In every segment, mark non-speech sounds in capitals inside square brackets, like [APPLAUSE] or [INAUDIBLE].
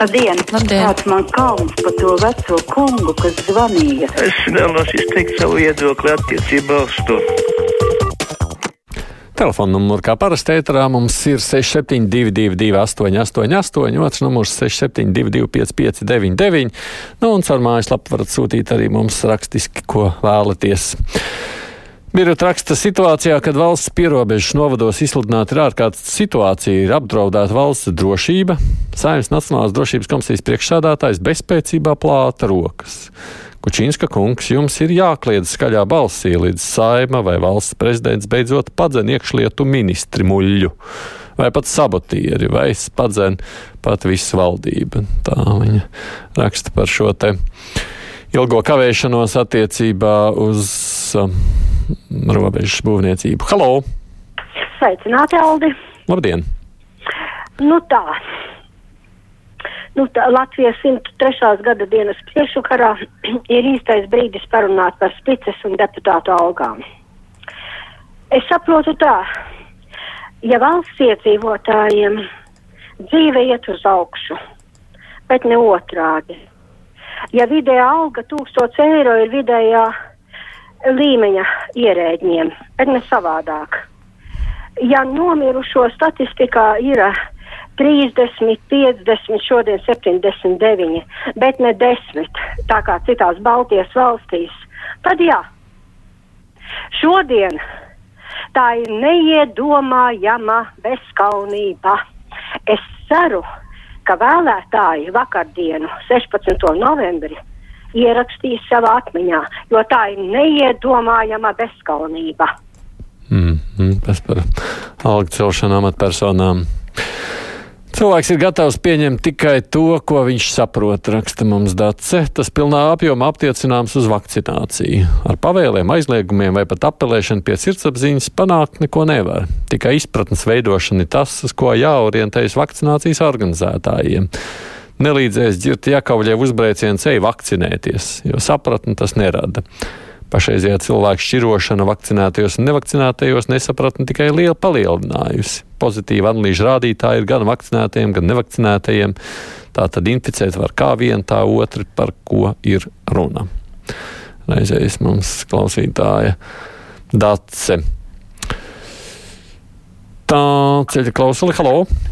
Labdien! Labdien. Kāds man kauns par to veco kungu, kas zvanīja? Es vēlos izteikt savu viedokli attiecībā uz to. Telefona numurs kā parasti ēterā mums ir 6722, 888, otrs numurs 672, 559, nu un caur mājaslapu varat sūtīt arī mums rakstiski, ko vēlaties. Birot raksta situācijā, kad valsts pierobežas novados izsludināta ir ārkārtas situācija, ir apdraudēta valsts drošība. Saimnes Nacionālās drošības komisijas priekšsādātājs bezspēcībā plāta rokas. Kučīnska kungs, jums ir jākliedz skaļā balsī, līdz saima vai valsts prezidents beidzot padzen iekšlietu ministri muļļu, vai pat sabotieri, vai padzen pat visu valdību. Tā viņa raksta par šo te ilgo kavēšanos attiecībā uz um, robežas būvniecību. Halo! Sveicināti, Aldi! Labdien! Nu tā. Nu, tā Latvijas 103. gada dienas priekšvakarā [CLEARS THROAT] ir īstais brīdis parunāt par spices un deputātu algām. Es saprotu tā, ja valsts iedzīvotājiem dzīve iet uz augšu, bet ne otrādi. Ja vidējā alga 1000 eiro ir vidējā līmeņa ierēģiem, bet ne savādāk. Ja nomirušo statistikā ir 30, 50, šodien 79, bet ne 10, tā kā citās Baltijas valstīs, tad jā. Šodien tā ir neiedomājama bezskaunība. Es ceru, ka vēlētāji vakardienu, 16. novembri, ierakstīs savā atmiņā, jo tā ir neiedomājama bezskaunība. Mm, mm, tas par algu celšanu amatpersonām. Cilvēks ir gatavs pieņemt tikai to, ko viņš saprot, raksta mums Dace. Tas pilnā apjomā aptiecināms uz vakcināciju. Ar pavēliem, aizliegumiem vai pat apelēšanu pie sirdsapziņas panākt neko nevar. Tikai izpratnes veidošana ir tas, uz ko jāorientējas vakcinācijas organizētājiem. Nelīdzēs dzird Jakavļiev uzbrēciens ej vakcinēties, jo sapratni tas nerada. Pašreizējā cilvēku šķirošana vakcinētajos un nevakcinētajos nesapratni tikai liela palielinājusi. Pozitīva analīžu rādītāji ir gan vakcinētajiem, gan nevakcinētajiem. Tā tad inficēt var kā vienu, tā otru, par ko ir runa. Reizēs mums klausītāja Dace. Tā ceļa klausuli, halo!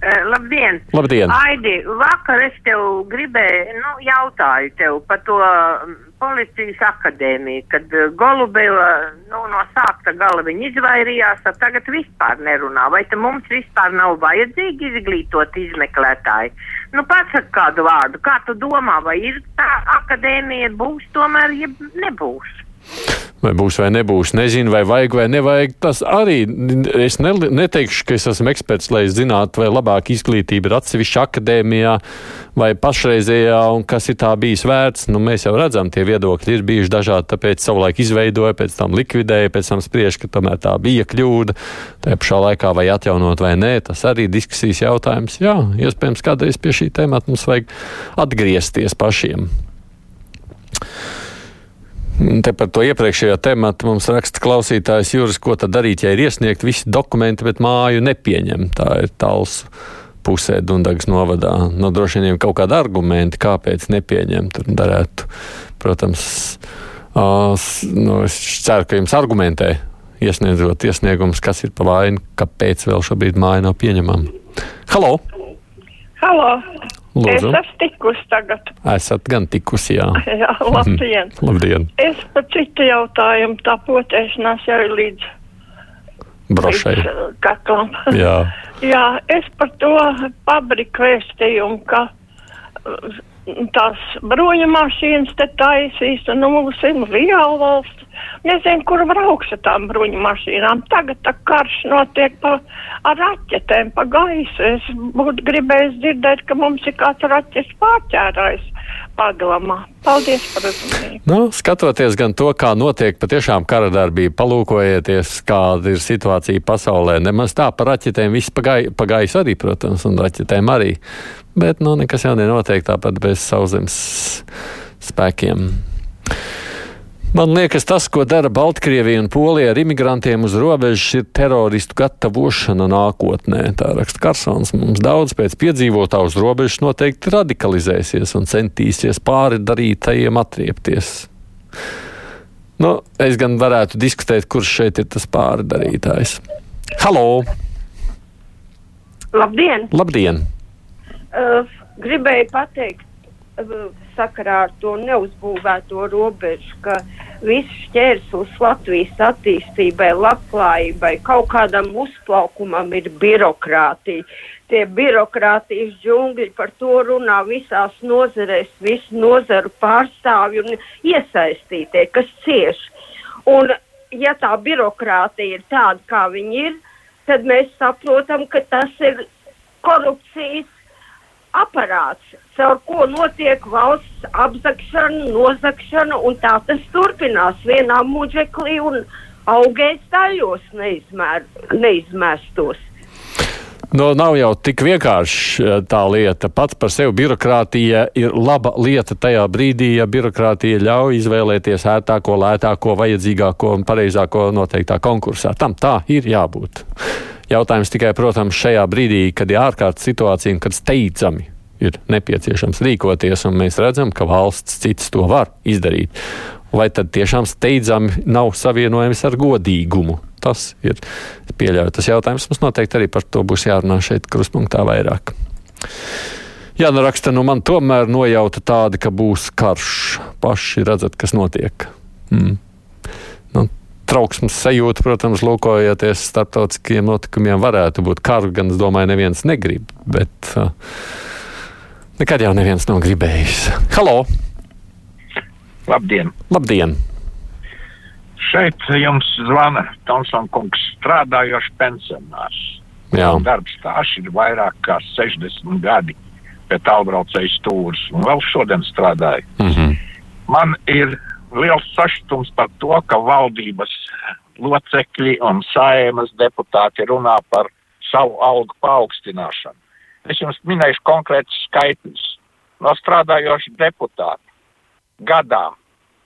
Uh, labdien! Labdien! Aidi, vakar es tev gribēju, nu, jautāju tev par to mm, policijas akadēmiju, kad uh, Golubeva, nu, no sākta gala viņi izvairījās, tad tagad vispār nerunā. Vai te mums vispār nav vajadzīgi izglītot izmeklētāji? Nu, pasaka kādu vārdu, kā tu domā, vai ir tā akadēmija būs tomēr, ja nebūs? Vai būs vai nebūs, nezinu, vai vajag vai nevajag. Tas arī es ne, neteikšu, ka es esmu eksperts, lai zinātu, vai labāka izglītība ir atsevišķa akadēmijā vai pašreizējā, un kas ir tā bijis vērts. Nu, mēs jau redzam, tie viedokļi ir bijuši dažādi, tāpēc savulaik izveidoja, pēc tam likvidēja, pēc tam spriež, ka tomēr tā bija kļūda. Tajā pašā laikā vai atjaunot vai nē, tas arī ir diskusijas jautājums. Jā, iespējams, kādreiz pie šī tēmata mums vajag atgriezties pašiem. Te par to iepriekšējo tematu mums raksta klausītājs Juris, ko tad darīt, ja ir iesniegt visi dokumenti, bet māju nepieņem. Tā ir tāls pusē Dundagas novadā. No nu, droši vien kaut kādi argumenti, kāpēc nepieņemt. Tur darētu, protams, uh, nu, es ceru, ka jums argumentē iesniedzot iesniegumus, kas ir pa vainu, kāpēc vēl šobrīd māja nav pieņemama. Halo! Halo! Lūdzu. Es esmu tikusi tagad. Esat gan tikusi, jā. [LAUGHS] Jā, labdien. labdien. Es par citu jautājumu, tā potēšanās jau ir līdz. Brošai. Līdz kaklam. [LAUGHS] Jā. jā, es par to pabriku vēstījumu, ka tās bruņa mašīnas te taisīs, un nu, mums ir liela valsts. Nezinu, kur brauks ar tām bruņu mašīnām. Tagad tā karš notiek pa, ar raķetēm pa gaisu. Es būtu gribējis dzirdēt, ka mums ir kāds raķetes pārķērājs padomā. Paldies par uzmanību. Nu, skatoties gan to, kā notiek patiešām kara darbība, palūkojieties, kāda ir situācija pasaulē. Nemaz tā par raķetēm viss pagai, pagājis arī, protams, un raķetēm arī. Bet, nu, nekas jau nenotiek tāpat bez sauszemes spēkiem. Man liekas, tas, ko dara Baltkrievija un Polija ar imigrantiem uz robežas, ir teroristu gatavošana nākotnē. Tā raksta Karsons. Mums daudz pēc piedzīvotā uz robežas noteikti radikalizēsies un centīsies pāri darītajiem atriepties. Nu, es gan varētu diskutēt, kurš šeit ir tas pāri darītājs. Halo! Labdien! Labdien! Uh, gribēju pateikt, uh, sakarā ar to neuzbūvēto robežu, ka viss šķērslis Latvijas attīstībai, labklājībai, kaut kādam uzplaukumam ir birokrātija. Tie birokrātijas džungļi par to runā visās nozarēs, visu nozaru pārstāvju un iesaistītie, kas cieš. Un, ja tā birokrātija ir tāda, kā viņi ir, tad mēs saprotam, ka tas ir korupcijas aparāts, caur ko notiek valsts apzakšana, nozakšana, un tā tas turpinās vienā muģeklī un augēs taļos neizmēr, neizmēstos. Nu, nav jau tik vienkārši eh, tā lieta. Pats par sevi birokrātija ir laba lieta tajā brīdī, ja birokrātija ļauj izvēlēties ērtāko, lētāko, vajadzīgāko un pareizāko noteiktā konkursā. Tam tā ir jābūt. Jautājums tikai, protams, šajā brīdī, kad ir ārkārtas situācija un kad steidzami ir nepieciešams rīkoties, un mēs redzam, ka valsts cits to var izdarīt. Vai tad tiešām steidzami nav savienojams ar godīgumu? Tas ir pieļauts. Tas jautājums mums noteikti arī par to būs jārunā šeit kruspunktā vairāk. Jā, nu raksta, nu man tomēr nojauta tāda, ka būs karš. Paši redzat, kas notiek. Mm trauksmes sajūta, protams, lūkojoties starptautiskiem notikumiem, varētu būt karu, gan es domāju, neviens negrib, bet uh, nekad jau neviens nav gribējis. Halo! Labdien! Labdien! Šeit jums zvana Tomsons kungs, strādājošs pensionārs. Jā. Darbs stāsts ir vairāk kā 60 gadi pie tālbraucēju stūres, un vēl šodien strādāju. Mm -hmm. Man ir liels sašutums par to, ka valdības locekļi un saimas deputāti runā par savu algu paaugstināšanu. Es jums minēšu konkrētus skaitļus. No strādājoša deputāta gadā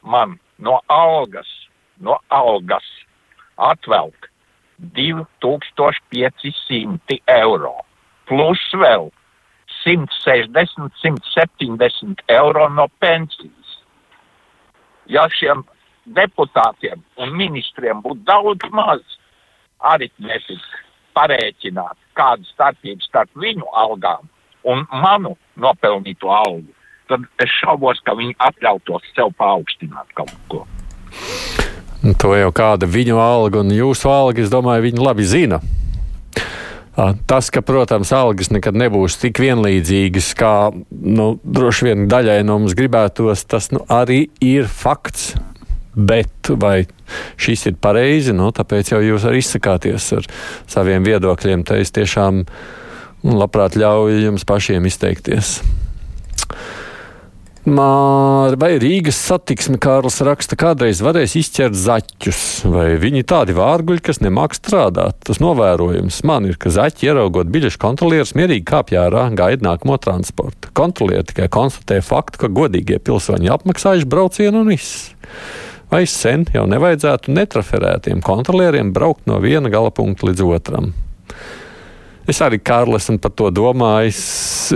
man no algas, no algas atvelk 2500 eiro, plus vēl 160, 170 eiro no pensijas ja šiem deputātiem un ministriem būtu daudz maz aritmētiski parēķināt, kāda starpība starp viņu algām un manu nopelnīto algu, tad es šaubos, ka viņi atļautos sev paaugstināt kaut ko. To jau kāda viņu alga un jūsu alga, es domāju, viņi labi zina. Tas, ka, protams, algas nekad nebūs tik vienlīdzīgas, kā nu, droši vien daļai no mums gribētos, tas nu, arī ir fakts. Bet vai šis ir pareizi? Nu, tāpēc jau jūs arī izsakāties ar saviem viedokļiem. Te es tiešām labprāt ļauju jums pašiem izteikties. Vai Rīgas satiksme Kārls raksta, kādreiz varēs izķert zaķus, vai viņi tādi vārguļi, kas nemāk strādāt. Tas novērojums man ir, ka zaķi ieraugot biļešu kontrolierus mierīgi kāpj ārā, gaida nākamo transportu. Kontrolieri tikai konstatē faktu, ka godīgie pilsoņi apmaksājuši braucienu un viss. Vai sen jau nevajadzētu netraferētiem kontrolieriem braukt no viena gala punkta līdz otram? Es arī, Kārlis, esmu par to domājis.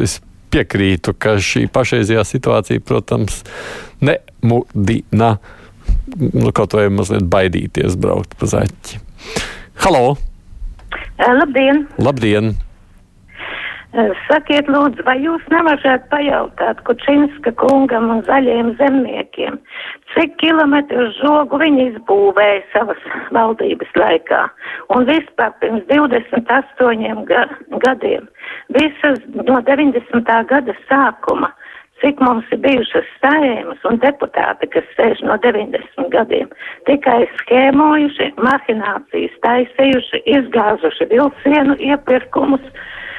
Es piekrītu, ka šī pašreizējā situācija, protams, nemudina nu, kaut vai mazliet baidīties braukt pa zaķi. Halo! Labdien! Labdien! Sakiet, lūdzu, vai jūs nevarat pajautāt Kučinska kungam un zaļiem zemniekiem, cik kilometru žogu viņi izbūvēja savas valdības laikā? Un vispār pirms 28 ga gadiem, visas no 90. gada sākuma, cik mums ir bijušas saimas un deputāti, kas sēž no 90 gadiem, tikai schēmojuši, mahinācijas taisījuši, izgāzuši vilcienu iepirkumus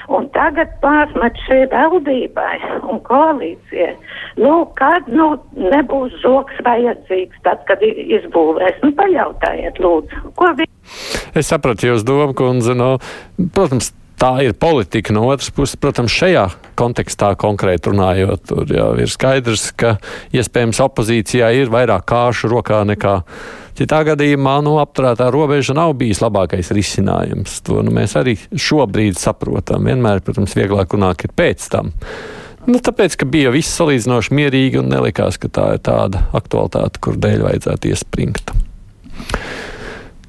Un tagad pārmet šī valdībai un koalīcijai. Nu, kad nu, nebūs žoks vajadzīgs, tad, kad izbūvēs, nu, pajautājiet, lūdzu, ko viņi. Es sapratu jūs domu, kundze, no, protams, tā ir politika. No otras puses, protams, šajā kontekstā konkrēti runājot, tur jau ir skaidrs, ka iespējams opozīcijā ir vairāk kāšu rokā nekā citā gadījumā. Nu, apturētā robeža nav bijis labākais risinājums. To nu, mēs arī šobrīd saprotam. Vienmēr, protams, vieglāk runāt pēc tam. Nu, tāpēc, ka bija viss salīdzinoši mierīgi un nelikās, ka tā ir tāda aktualitāte, kur dēļ vajadzētu iespringt.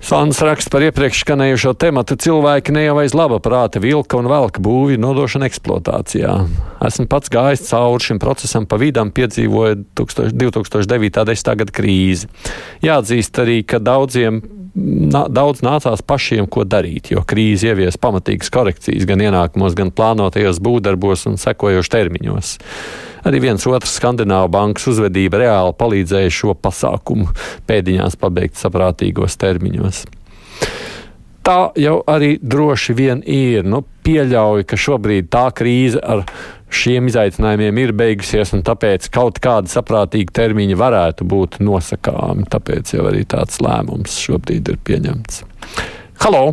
Sāns raksta par iepriekš skanējušo tematu. Cilvēki ne jau aiz laba prāta vilka un velka būvi nodošana eksploatācijā. Esmu pats gājis cauri šim procesam pa vidam, piedzīvojot 2009. gada krīzi. Jāatzīst arī, ka daudziem nā, daudz nācās pašiem ko darīt, jo krīze ievies pamatīgas korekcijas gan ienākumos, gan plānotajos būvdarbos un sekojošos termiņos. Arī viens otrs skandināvu bankas uzvedība reāli palīdzēja šo pasākumu pēdiņās pabeigt saprātīgos termiņos. Tā jau arī droši vien ir. Nu, pieļauju, ka šobrīd tā krīze ar šiem izaicinājumiem ir beigusies, un tāpēc kaut kāda saprātīga termiņa varētu būt nosakāmi. Tāpēc jau arī tāds lēmums šobrīd ir pieņemts. Halo!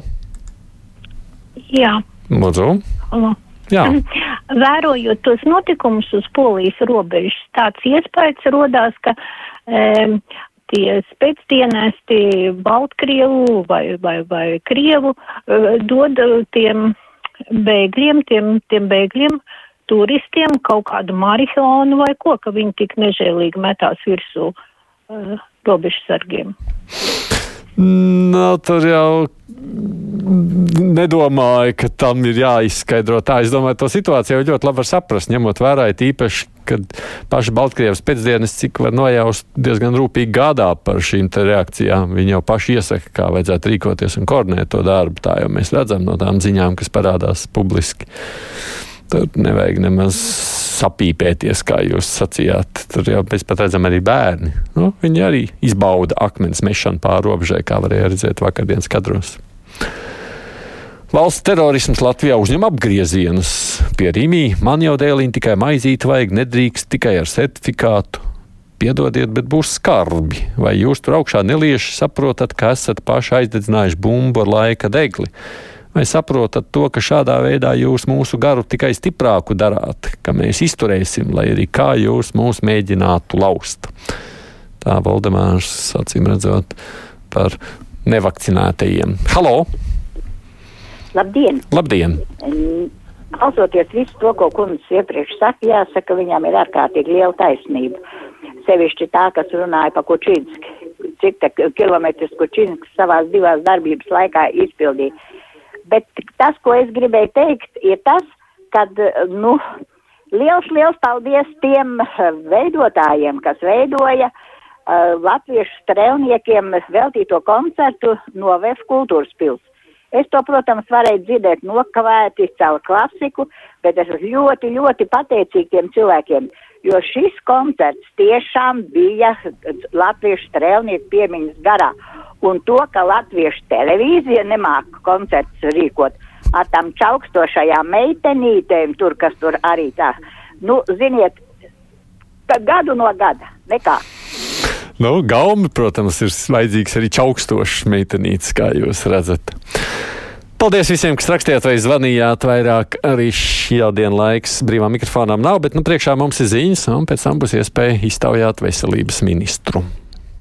Jā. Lūdzu! Halo. Jā. [LAUGHS] Vērojot tos notikumus uz polijas robežas, tāds iespējas rodās, ka um, tie spēcdienesti Baltkrievu vai, vai, vai Krievu uh, dod tiem bēgļiem, tiem, tiem bēgļiem, turistiem kaut kādu marihuānu vai ko, ka viņi tik nežēlīgi metās virsū uh, robežsargiem. Nu, tur jau nedomāju, ka tam ir jāizskaidro tā. Es domāju, to situāciju jau ļoti labi var saprast, ņemot vērā īpaši, kad paši Baltkrievijas pēcdienas, cik var nojaust, diezgan rūpīgi gādā par šīm reakcijām. Viņi jau paši iesaka, kā vajadzētu rīkoties un koordinēt to darbu. Tā jau mēs redzam no tām ziņām, kas parādās publiski. Tur nevajag nemaz sapīpēties, kā jūs sacījāt. Tur jau mēs pat redzam arī bērni. Nu, viņi arī izbauda akmens mešanu pāri robežai, kā varēja redzēt vakardienas kadros. Valsts terorisms Latvijā uzņem apgriezienus. Pie Rīmī man jau dēliņ tikai maizīt vajag, nedrīkst tikai ar certifikātu. Piedodiet, bet būs skarbi. Vai jūs tur augšā nelieši saprotat, ka esat paši aizdedzinājuši bumbu ar laika degli? Vai saprotat to, ka šādā veidā jūs mūsu garu tikai stiprāku darāt, ka mēs izturēsim, lai arī kā jūs mūs mēģinātu laust? Tā Valdemārs acīm redzot par nevakcinētajiem. Halo! Labdien! Labdien! Klausoties visu to, ko kundze iepriekš saka, jāsaka, viņam ir ārkārtīgi liela taisnība. Sevišķi tā, kas runāja par Kučinski, cik kilometrus Kučinskis savās divās darbības laikā izpildīja. Bet tas, ko es gribēju teikt, ir tas, kad, nu, liels, liels paldies tiem veidotājiem, kas veidoja uh, latviešu strēlniekiem veltīto koncertu no Vēs kultūras pils. Es to, protams, varēju dzirdēt nokavēti caur klasiku, bet es esmu ļoti, ļoti pateicīgi tiem cilvēkiem, jo šis koncerts tiešām bija latviešu strēlnieku piemiņas garā. Un to, ka latviešu televīzija nemāk koncerts rīkot ar tām čaukstošajām meitenītēm, tur, kas tur arī tā, nu, ziniet, gadu no gada, nekā. Nu, gaumi, protams, ir vajadzīgs arī čaukstošs meitenītes, kā jūs redzat. Paldies visiem, kas rakstījāt vai zvanījāt. Vairāk arī šī diena laiks brīvā mikrofonām nav, bet nu, priekšā mums ir ziņas, un pēc tam būs iespēja iztaujāt veselības ministru.